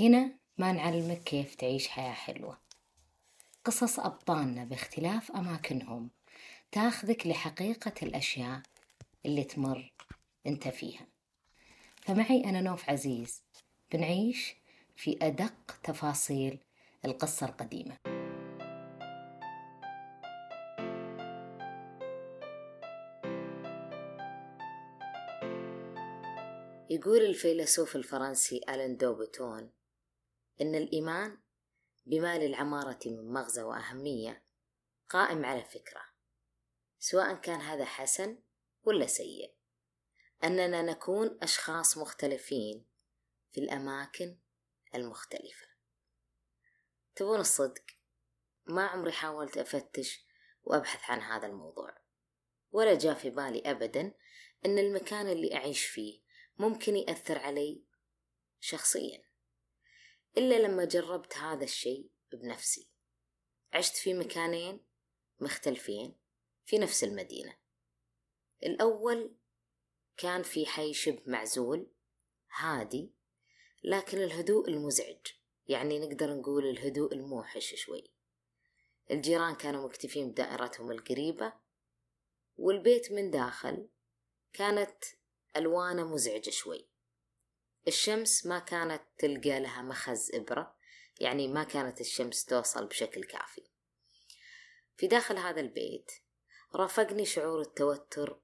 هنا ما نعلمك كيف تعيش حياة حلوة. قصص أبطالنا باختلاف أماكنهم تاخذك لحقيقة الأشياء اللي تمر أنت فيها. فمعي أنا نوف عزيز بنعيش في أدق تفاصيل القصة القديمة. يقول الفيلسوف الفرنسي ألين دوبوتون إن الإيمان بما للعمارة من مغزى وأهمية قائم على فكرة سواء كان هذا حسن ولا سيء. أننا نكون أشخاص مختلفين في الأماكن المختلفة. تبون الصدق؟ ما عمري حاولت أفتش وأبحث عن هذا الموضوع. ولا جاء في بالي أبدا أن المكان اللي أعيش فيه ممكن يأثر علي شخصيا. إلا لما جربت هذا الشيء بنفسي. عشت في مكانين مختلفين في نفس المدينة. الأول كان في حي شبه معزول هادي لكن الهدوء المزعج يعني نقدر نقول الهدوء الموحش شوي. الجيران كانوا مكتفين بدائرتهم القريبة والبيت من داخل كانت ألوانه مزعجة شوي. الشمس ما كانت تلقى لها مخز إبرة يعني ما كانت الشمس توصل بشكل كافي. في داخل هذا البيت رافقني شعور التوتر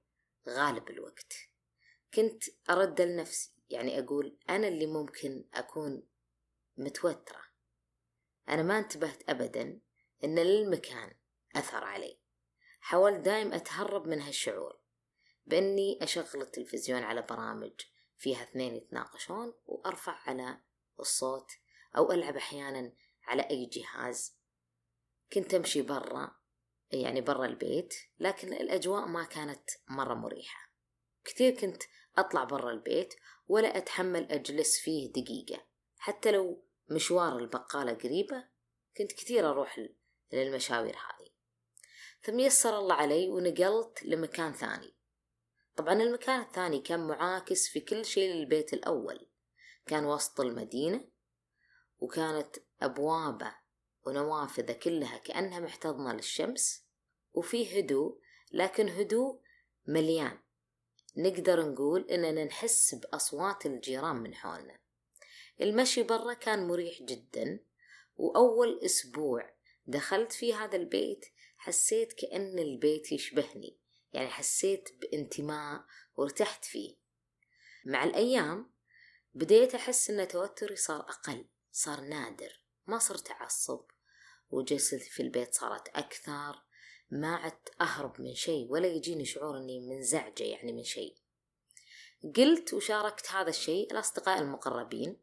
غالب الوقت. كنت أرد لنفسي يعني أقول أنا اللي ممكن أكون متوترة. أنا ما انتبهت أبدا إن للمكان أثر علي. حاولت دايم أتهرب من هالشعور بإني أشغل التلفزيون على برامج فيها اثنين يتناقشون وأرفع على الصوت أو ألعب أحيانا على أي جهاز. كنت أمشي برا يعني برا البيت لكن الأجواء ما كانت مرة مريحة. كثير كنت أطلع برا البيت ولا أتحمل أجلس فيه دقيقة. حتى لو مشوار البقالة قريبة كنت كثير أروح للمشاوير هذه. ثم يسر الله علي ونقلت لمكان ثاني. طبعا المكان الثاني كان معاكس في كل شيء للبيت الأول. كان وسط المدينة وكانت أبوابه ونوافذه كلها كأنها محتضنة للشمس وفيه هدوء لكن هدوء مليان. نقدر نقول إننا نحس بأصوات الجيران من حولنا. المشي برا كان مريح جدا وأول أسبوع دخلت في هذا البيت حسيت كأن البيت يشبهني. يعني حسيت بانتماء وارتحت فيه. مع الأيام بديت أحس أن توتري صار أقل صار نادر ما صرت أعصب وجلستي في البيت صارت أكثر ما عدت أهرب من شيء ولا يجيني شعور أني منزعجة يعني من شيء. قلت وشاركت هذا الشيء الأصدقاء المقربين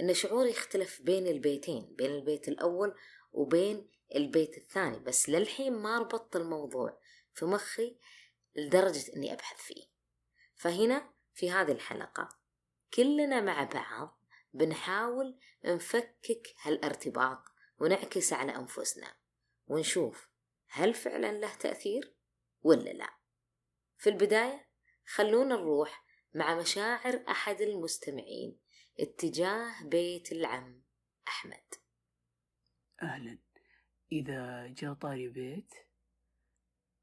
أن شعوري يختلف بين البيتين بين البيت الأول وبين البيت الثاني بس للحين ما ربطت الموضوع في مخي لدرجة أني أبحث فيه. فهنا في هذه الحلقة كلنا مع بعض بنحاول نفكك هالارتباط ونعكس على أنفسنا ونشوف هل فعلا له تأثير ولا لا. في البداية خلونا نروح مع مشاعر أحد المستمعين اتجاه بيت العم أحمد. أهلا. إذا جاء طاري بيت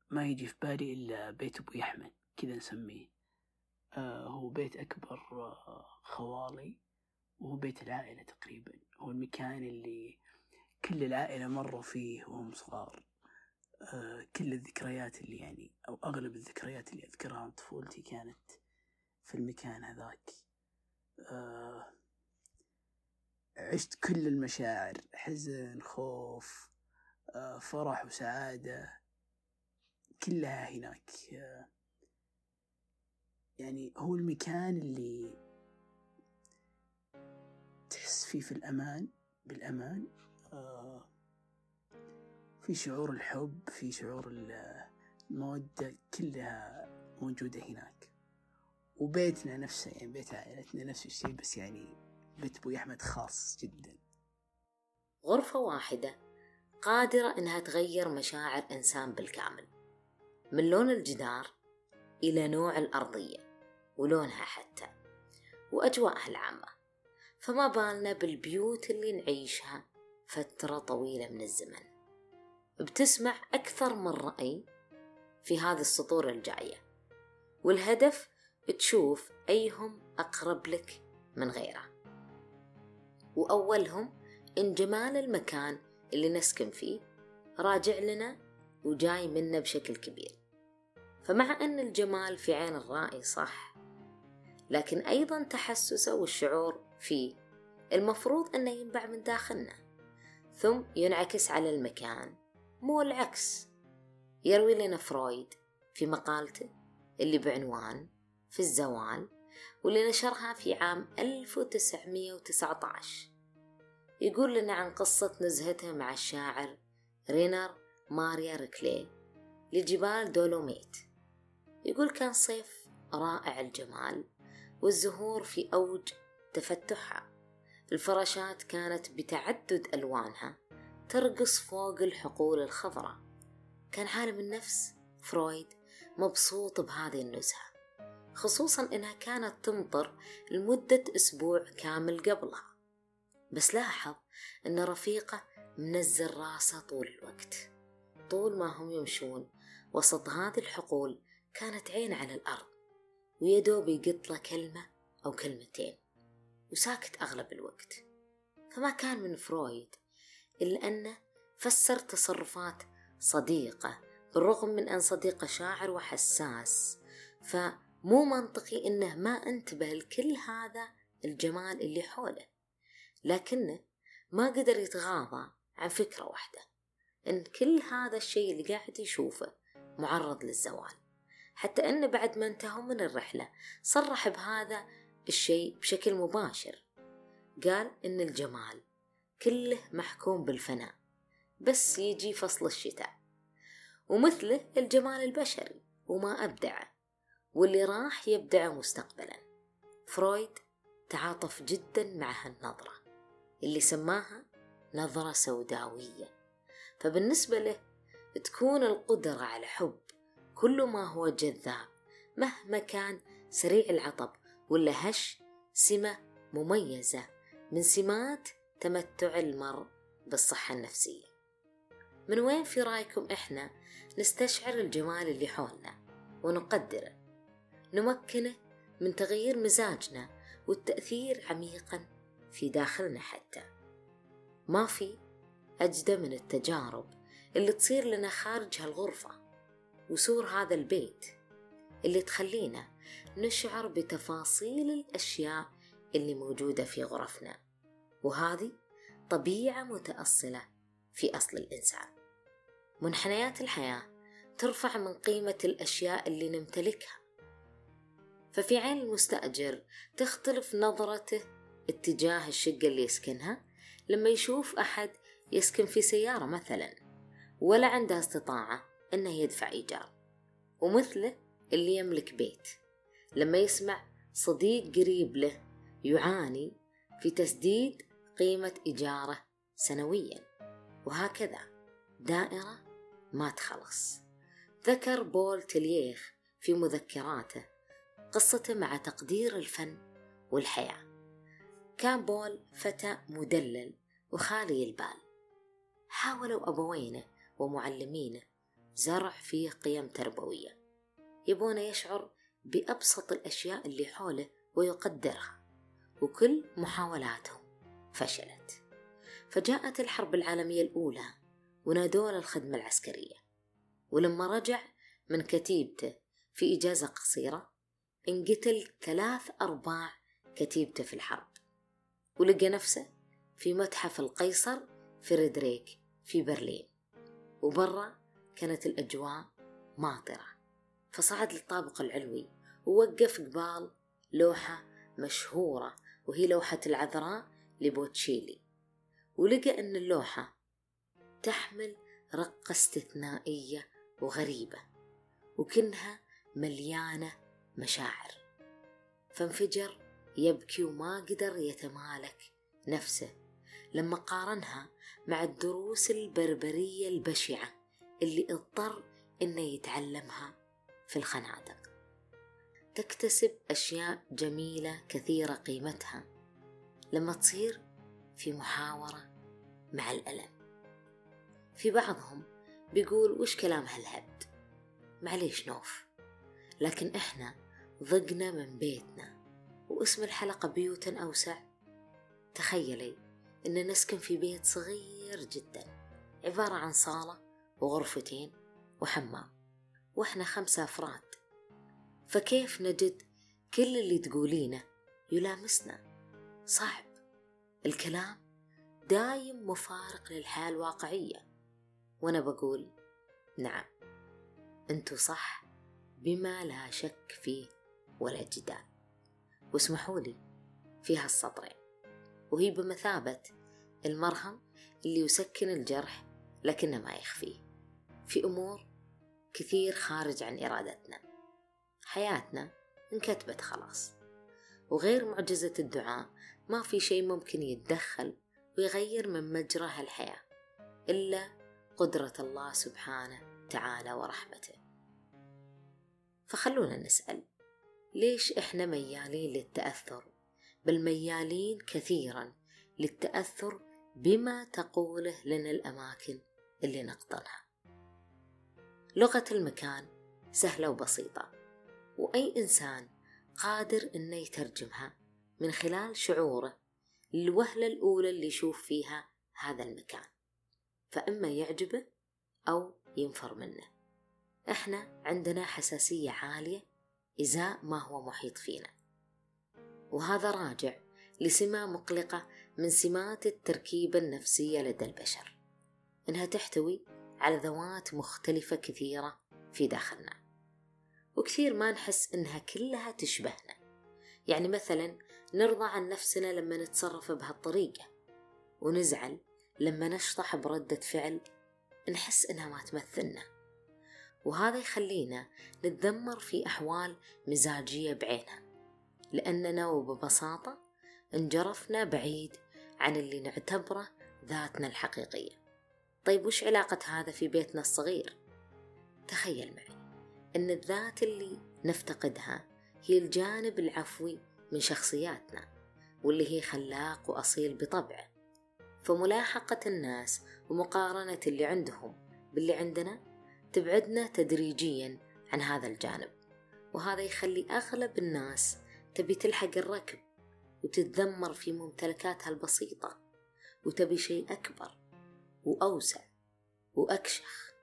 ما يجي في بالي إلا بيت أبوي أحمد كذا نسميه. آه هو بيت أكبر آه خوالي وهو بيت العائلة تقريبا. هو المكان اللي كل العائلة مروا فيه وهم صغار. آه كل الذكريات اللي يعني أو أغلب الذكريات اللي أذكرها عن طفولتي كانت في المكان هذاك. آه عشت كل المشاعر حزن خوف آه فرح وسعادة. كلها هناك. يعني هو المكان اللي تحس فيه في الأمان بالأمان. آه في شعور الحب في شعور المودة كلها موجودة هناك. وبيتنا نفسه يعني بيت عائلتنا نفس الشيء بس يعني بيت أبوي أحمد خاص جدا. غرفة واحدة قادرة إنها تغير مشاعر إنسان بالكامل. من لون الجدار إلى نوع الأرضية ولونها حتى وأجواءها العامة. فما بالنا بالبيوت اللي نعيشها فترة طويلة من الزمن. بتسمع أكثر من رأي في هذه السطور الجاية والهدف تشوف أيهم أقرب لك من غيره. وأولهم إن جمال المكان اللي نسكن فيه راجع لنا وجاي منا بشكل كبير. فمع أن الجمال في عين الرائي صح لكن أيضا تحسسه والشعور فيه المفروض أنه ينبع من داخلنا ثم ينعكس على المكان مو العكس. يروي لنا فرويد في مقالته اللي بعنوان في الزوال واللي نشرها في عام 1919 يقول لنا عن قصة نزهته مع الشاعر رينر ماريا ريكلي لجبال دولوميت. يقول كان صيف رائع الجمال والزهور في أوج تفتحها. الفراشات كانت بتعدد ألوانها ترقص فوق الحقول الخضراء. كان عالم النفس فرويد مبسوط بهذه النزهة خصوصا إنها كانت تمطر لمدة أسبوع كامل قبلها. بس لاحظ إن رفيقه منزل راسه طول الوقت. طول ما هم يمشون وسط هذه الحقول كانت عين على الأرض ويدوب يقط له كلمة أو كلمتين وساكت أغلب الوقت. فما كان من فرويد إلا أنه فسر تصرفات صديقة بالرغم من أن صديقه شاعر وحساس. فمو منطقي إنه ما أنتبه لكل هذا الجمال اللي حوله لكنه ما قدر يتغاضى عن فكرة واحدة. إن كل هذا الشيء اللي قاعد يشوفه معرض للزوال. حتى أنه بعد ما انتهوا من الرحلة صرح بهذا الشيء بشكل مباشر. قال إن الجمال كله محكوم بالفناء بس يجي فصل الشتاء. ومثله الجمال البشري وما أبدعه واللي راح يبدعه مستقبلا. فرويد تعاطف جدا مع هالنظرة اللي سماها نظرة سوداوية. فبالنسبة له تكون القدرة على حب كل ما هو جذاب مهما كان سريع العطب ولا هش سمة مميزة من سمات تمتع المرء بالصحة النفسية. من وين في رأيكم إحنا نستشعر الجمال اللي حولنا ونقدره؟ نمكنه من تغيير مزاجنا والتأثير عميقا في داخلنا حتى. ما في أجدى من التجارب اللي تصير لنا خارج هالغرفة وسور هذا البيت اللي تخلينا نشعر بتفاصيل الأشياء اللي موجودة في غرفنا. وهذه طبيعة متأصلة في أصل الإنسان. منحنيات الحياة ترفع من قيمة الأشياء اللي نمتلكها. ففي عين المستأجر تختلف نظرته اتجاه الشقة اللي يسكنها لما يشوف أحد يسكن في سيارة مثلا ولا عنده استطاعة أنه يدفع إيجار. ومثله اللي يملك بيت. لما يسمع صديق قريب له يعاني في تسديد قيمة إيجاره سنويا. وهكذا دائرة ما تخلص. ذكر بول تلييخ في مذكراته قصته مع تقدير الفن والحياة. كان بول فتى مدلل وخالي البال. حاولوا أبوينه ومعلمينه زرع فيه قيم تربوية. يبونه يشعر بأبسط الأشياء اللي حوله ويقدرها وكل محاولاتهم فشلت. فجاءت الحرب العالمية الأولى ونادوه للخدمة العسكرية. ولما رجع من كتيبته في إجازة قصيرة انقتل ثلاث أرباع كتيبته في الحرب. ولقى نفسه في متحف القيصر فريدريك في برلين وبرا كانت الأجواء ماطرة. فصعد للطابق العلوي ووقف قبال لوحة مشهورة وهي لوحة العذراء لبوتشيلي. ولقى أن اللوحة تحمل رقة استثنائية وغريبة وكنها مليانة مشاعر. فانفجر يبكي وما قدر يتمالك نفسه. لما قارنها مع الدروس البربرية البشعة اللي اضطر إنه يتعلمها في الخنادق. تكتسب أشياء جميلة كثيرة قيمتها لما تصير في محاورة مع الألم. في بعضهم بيقول وش كلام هالهبد معليش نوف لكن إحنا ضقنا من بيتنا واسم الحلقة بيوت أوسع. تخيلي إن نسكن في بيت صغير جدا عبارة عن صالة وغرفتين وحمام وإحنا خمسة أفراد. فكيف نجد كل اللي تقولينه يلامسنا؟ صعب. الكلام دايم مفارق للحياة الواقعية. وأنا بقول نعم أنتوا صح بما لا شك فيه ولا جدال. واسمحوا لي في هالسطرين. وهي بمثابة المرهم اللي يسكن الجرح لكنه ما يخفيه. في أمور كثير خارج عن إرادتنا. حياتنا انكتبت خلاص. وغير معجزة الدعاء ما في شيء ممكن يتدخل ويغير من مجرى هالحياة إلا قدرة الله سبحانه تعالى ورحمته. فخلونا نسأل ليش إحنا ميالين للتأثر بل ميالين كثيرا للتأثر بما تقوله لنا الأماكن اللي نقطنها لغة المكان سهلة وبسيطة وأي إنسان قادر إنه يترجمها من خلال شعوره الوهلة الأولى اللي يشوف فيها هذا المكان فإما يعجبه أو ينفر منه. إحنا عندنا حساسية عالية إزاء ما هو محيط فينا. وهذا راجع لسمة مقلقة من سمات التركيبة النفسية لدى البشر إنها تحتوي على ذوات مختلفة كثيرة في داخلنا وكثير ما نحس إنها كلها تشبهنا. يعني مثلا نرضى عن نفسنا لما نتصرف بهالطريقة ونزعل لما نشطح بردة فعل نحس إنها ما تمثلنا. وهذا يخلينا نتذمر في أحوال مزاجية بعينها. لأننا وببساطة انجرفنا بعيد عن اللي نعتبره ذاتنا الحقيقية طيب وش علاقة هذا في بيتنا الصغير؟ تخيل معي أن الذات اللي نفتقدها هي الجانب العفوي من شخصياتنا واللي هي خلاق وأصيل بطبعه فملاحقة الناس ومقارنة اللي عندهم باللي عندنا تبعدنا تدريجيا عن هذا الجانب وهذا يخلي أغلب الناس تبي تلحق الركب وتتذمر في ممتلكاتها البسيطة وتبي شيء أكبر وأوسع وأكشخ.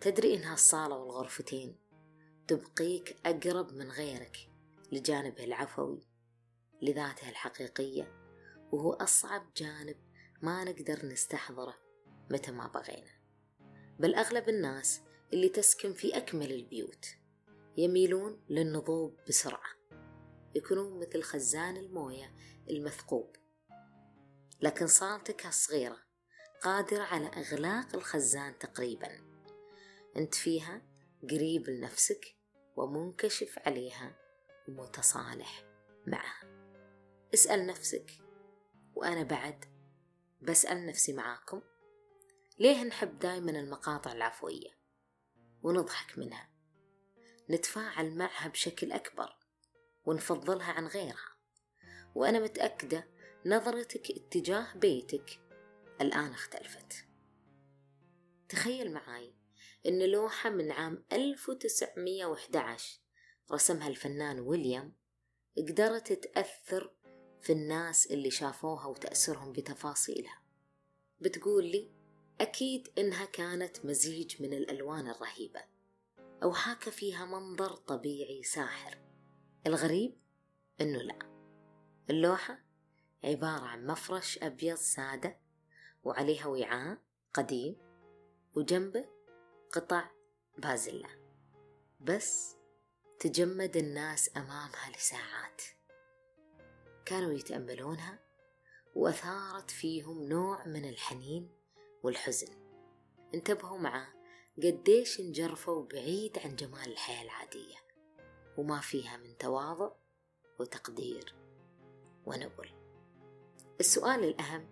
تدري إن هالصالة والغرفتين تبقيك أقرب من غيرك لجانبه العفوي لذاته الحقيقية وهو أصعب جانب ما نقدر نستحضره متى ما بغينا. بل أغلب الناس اللي تسكن في أكمل البيوت يميلون للنضوب بسرعة. يكونون مثل خزان الموية المثقوب. لكن صالتك الصغيرة قادرة على إغلاق الخزان تقريبا. أنت فيها قريب لنفسك ومنكشف عليها ومتصالح معها. اسأل نفسك وأنا بعد بسأل نفسي معاكم ليه نحب دايما المقاطع العفوية؟ ونضحك منها. نتفاعل معها بشكل أكبر. ونفضلها عن غيرها. وأنا متأكدة نظرتك اتجاه بيتك الآن اختلفت. تخيل معاي إن لوحة من عام 1911 رسمها الفنان ويليام قدرت تأثر في الناس اللي شافوها وتأثرهم بتفاصيلها. بتقول لي أكيد إنها كانت مزيج من الألوان الرهيبة أو حاكى فيها منظر طبيعي ساحر. الغريب إنه لا. اللوحة عبارة عن مفرش أبيض سادة وعليها وعاء قديم وجنبه قطع بازلة. بس تجمد الناس أمامها لساعات. كانوا يتأملونها وأثارت فيهم نوع من الحنين والحزن. انتبهوا معاه قديش انجرفوا بعيد عن جمال الحياة العادية. وما فيها من تواضع وتقدير. ونبل السؤال الأهم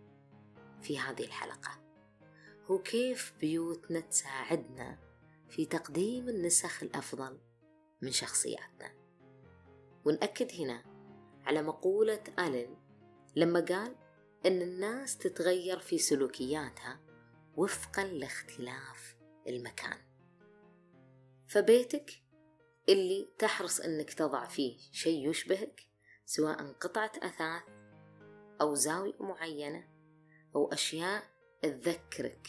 في هذه الحلقة هو كيف بيوتنا تساعدنا في تقديم النسخ الأفضل من شخصياتنا؟ ونأكد هنا على مقولة ألين لما قال إن الناس تتغير في سلوكياتها وفقا لاختلاف المكان. فبيتك اللي تحرص إنك تضع فيه شيء يشبهك سواء قطعة أثاث أو زاوية معينة أو أشياء تذكرك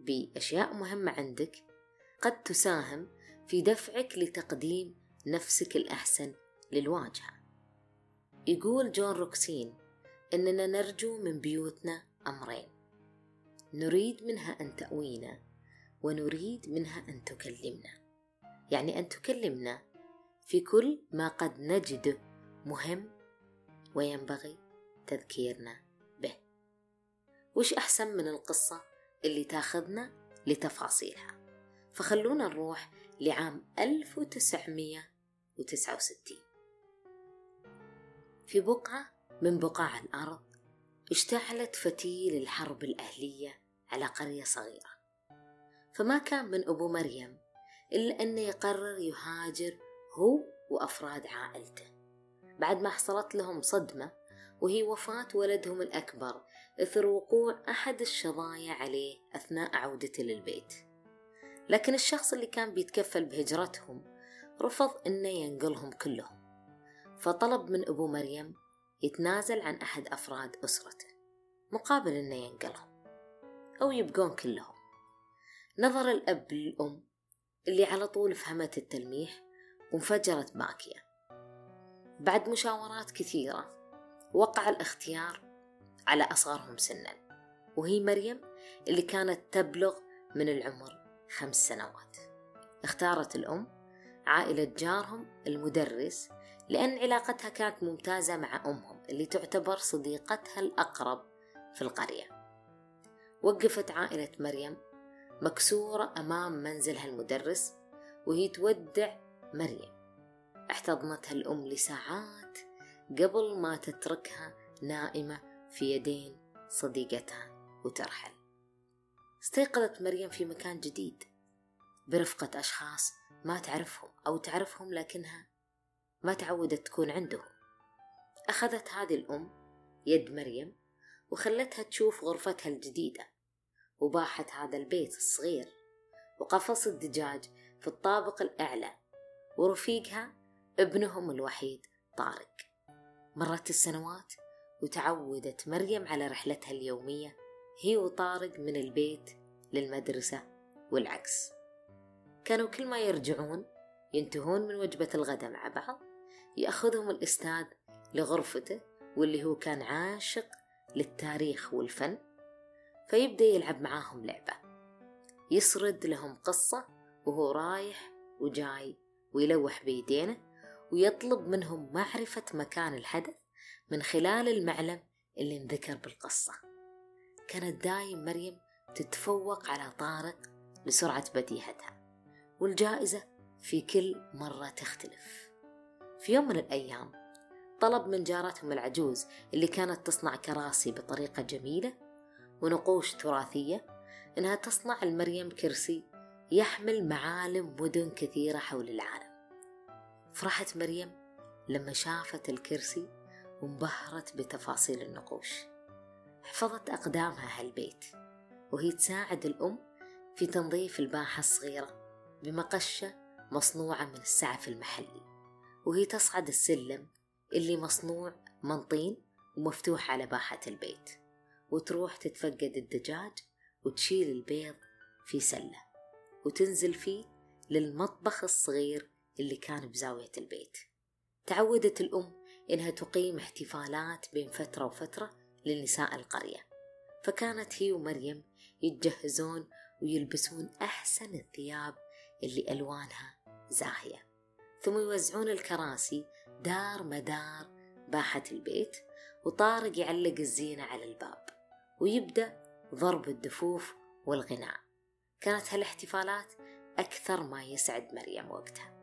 بأشياء مهمة عندك قد تساهم في دفعك لتقديم نفسك الأحسن للواجهة. يقول جون روكسين إننا نرجو من بيوتنا أمرين نريد منها أن تأوينا ونريد منها أن تكلمنا. يعني أن تكلمنا في كل ما قد نجده مهم وينبغي تذكيرنا به. وش أحسن من القصة اللي تاخذنا لتفاصيلها؟ فخلونا نروح لعام 1969 في بقعة من بقاع الأرض اشتعلت فتيل الحرب الأهلية على قرية صغيرة. فما كان من أبو مريم إلا أنه يقرر يهاجر هو وأفراد عائلته. بعد ما حصلت لهم صدمة وهي وفاة ولدهم الأكبر إثر وقوع أحد الشظايا عليه أثناء عودته للبيت. لكن الشخص اللي كان بيتكفل بهجرتهم رفض أنه ينقلهم كلهم. فطلب من أبو مريم يتنازل عن أحد أفراد أسرته مقابل أنه ينقلهم أو يبقون كلهم. نظر الأب للأم اللي على طول فهمت التلميح وانفجرت باكية. بعد مشاورات كثيرة وقع الاختيار على أصغرهم سنا وهي مريم اللي كانت تبلغ من العمر خمس سنوات. اختارت الأم عائلة جارهم المدرس لأن علاقتها كانت ممتازة مع أمهم اللي تعتبر صديقتها الأقرب في القرية. وقفت عائلة مريم مكسورة أمام منزلها المدرس وهي تودع مريم. احتضنتها الأم لساعات قبل ما تتركها نائمة في يدين صديقتها وترحل. استيقظت مريم في مكان جديد برفقة أشخاص ما تعرفهم أو تعرفهم لكنها ما تعودت تكون عندهم. أخذت هذه الأم يد مريم وخلتها تشوف غرفتها الجديدة. وباحت هذا البيت الصغير وقفص الدجاج في الطابق الأعلى ورفيقها ابنهم الوحيد طارق. مرت السنوات وتعودت مريم على رحلتها اليومية هي وطارق من البيت للمدرسة والعكس. كانوا كل ما يرجعون ينتهون من وجبة الغداء مع بعض يأخذهم الأستاذ لغرفته واللي هو كان عاشق للتاريخ والفن. فيبدأ يلعب معاهم لعبة. يسرد لهم قصة وهو رايح وجاي ويلوح بيدينه ويطلب منهم معرفة مكان الحدث من خلال المعلم اللي انذكر بالقصة. كانت دايم مريم تتفوق على طارق لسرعة بديهتها والجائزة في كل مرة تختلف. في يوم من الأيام طلب من جارتهم العجوز اللي كانت تصنع كراسي بطريقة جميلة ونقوش تراثية إنها تصنع لمريم كرسي يحمل معالم مدن كثيرة حول العالم. فرحت مريم لما شافت الكرسي وانبهرت بتفاصيل النقوش. حفظت أقدامها هالبيت وهي تساعد الأم في تنظيف الباحة الصغيرة بمقشة مصنوعة من السعف المحلي وهي تصعد السلم اللي مصنوع من طين ومفتوح على باحة البيت. وتروح تتفقد الدجاج وتشيل البيض في سلة وتنزل فيه للمطبخ الصغير اللي كان بزاوية البيت. تعودت الأم إنها تقيم احتفالات بين فترة وفترة لنساء القرية. فكانت هي ومريم يتجهزون ويلبسون أحسن الثياب اللي ألوانها زاهية. ثم يوزعون الكراسي دار مدار باحة البيت وطارق يعلق الزينة على الباب. ويبدأ ضرب الدفوف والغناء. كانت هالاحتفالات أكثر ما يسعد مريم وقتها.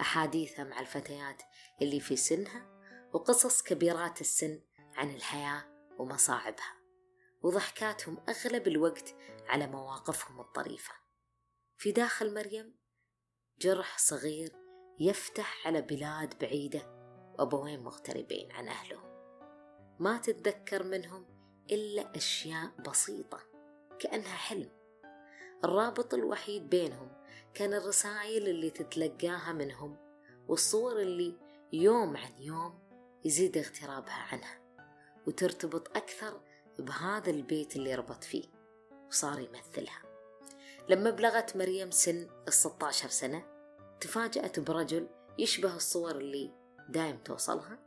أحاديثها مع الفتيات اللي في سنها وقصص كبيرات السن عن الحياة ومصاعبها وضحكاتهم أغلب الوقت على مواقفهم الطريفة. في داخل مريم جرح صغير يفتح على بلاد بعيدة وأبوين مغتربين عن أهلهم. ما تتذكر منهم إلا أشياء بسيطة كأنها حلم. الرابط الوحيد بينهم كان الرسائل اللي تتلقاها منهم والصور اللي يوم عن يوم يزيد اغترابها عنها وترتبط أكثر بهذا البيت اللي ربط فيه وصار يمثلها. لما بلغت مريم سن الستة عشر سنة تفاجأت برجل يشبه الصور اللي دايم توصلها.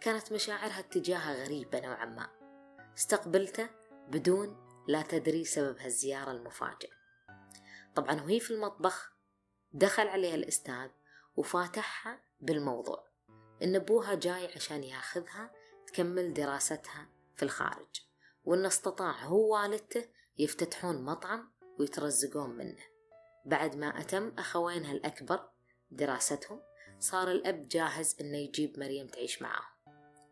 كانت مشاعرها اتجاهه غريبة نوعا ما. استقبلته بدون لا تدري سبب هالزيارة المفاجئة طبعا وهي في المطبخ دخل عليها الأستاذ وفاتحها بالموضوع. إن أبوها جاي عشان ياخذها تكمل دراستها في الخارج. وإن استطاع هو والدته يفتتحون مطعم ويترزقون منه. بعد ما أتم أخوينها الأكبر دراستهم صار الأب جاهز إنه يجيب مريم تعيش معاه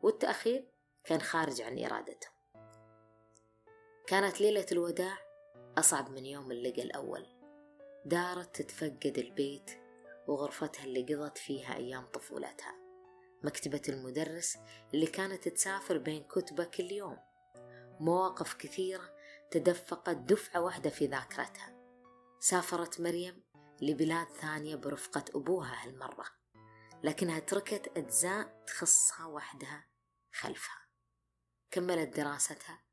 والتأخير كان خارج عن إرادته كانت ليلة الوداع أصعب من يوم اللقى الأول. دارت تتفقد البيت وغرفتها اللي قضت فيها أيام طفولتها. مكتبة المدرس اللي كانت تسافر بين كتبة كل يوم. مواقف كثيرة تدفقت دفعة واحدة في ذاكرتها. سافرت مريم لبلاد ثانية برفقة أبوها هالمرة لكنها تركت أجزاء تخصها وحدها خلفها. كملت دراستها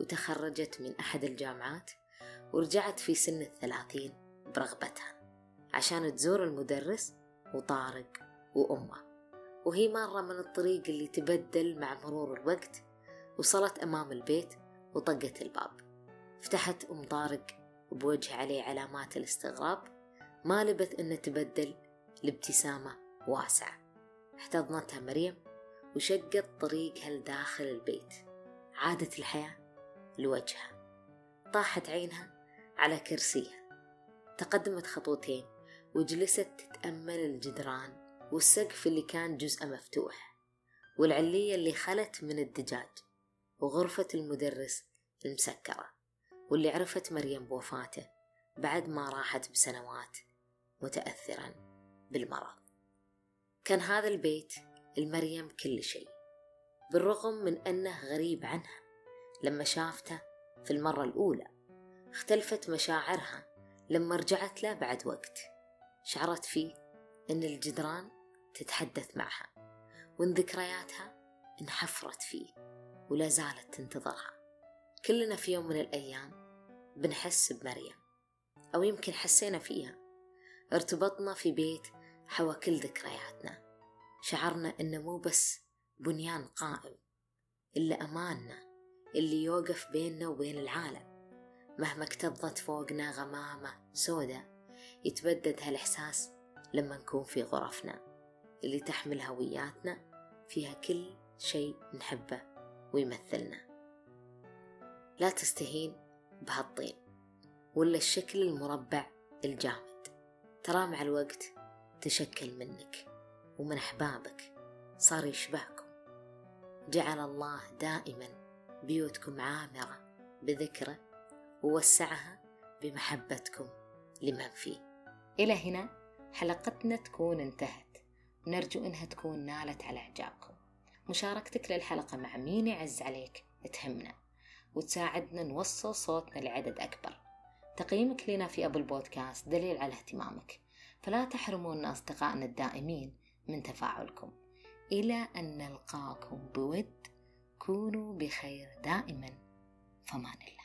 وتخرجت من أحد الجامعات ورجعت في سن الثلاثين برغبتها عشان تزور المدرس وطارق وأمه. وهي مرة من الطريق اللي تبدل مع مرور الوقت وصلت أمام البيت وطقت الباب. فتحت أم طارق وبوجه عليه علامات الاستغراب ما لبث أن تبدل لابتسامة واسعة. احتضنتها مريم وشقت طريقها لداخل البيت. عادت الحياة لوجهها طاحت عينها على كرسيها تقدمت خطوتين وجلست تتأمل الجدران والسقف اللي كان جزء مفتوح والعلية اللي خلت من الدجاج وغرفة المدرس المسكرة واللي عرفت مريم بوفاته بعد ما راحت بسنوات متأثرا بالمرض. كان هذا البيت المريم كل شيء بالرغم من أنه غريب عنها. لما شافته في المرة الأولى. اختلفت مشاعرها لما رجعت له بعد وقت. شعرت فيه أن الجدران تتحدث معها وأن ذكرياتها انحفرت فيه ولا زالت تنتظرها. كلنا في يوم من الأيام بنحس بمريم أو يمكن حسينا فيها. ارتبطنا في بيت حوى كل ذكرياتنا. شعرنا إنه مو بس بنيان قائم إلا أماننا. اللي يوقف بيننا وبين العالم. مهما اكتظت فوقنا غمامة سودة يتبدد هالإحساس لما نكون في غرفنا اللي تحمل هوياتنا فيها كل شيء نحبه ويمثلنا. لا تستهين بهالطين ولا الشكل المربع الجامد. ترى مع الوقت تشكل منك ومن أحبابك صار يشبهكم. جعل الله دائما بيوتكم عامرة بذكره ووسعها بمحبتكم لمن فيه. إلى هنا حلقتنا تكون انتهت. ونرجو إنها تكون نالت على إعجابكم. مشاركتك للحلقة مع مين يعز عليك تهمنا وتساعدنا نوصل صوتنا لعدد أكبر. تقييمك لنا في أبو البودكاست دليل على اهتمامك. فلا تحرمونا أصدقائنا الدائمين من تفاعلكم. إلى أن نلقاكم بود كونوا بخير دائما. فمان الله.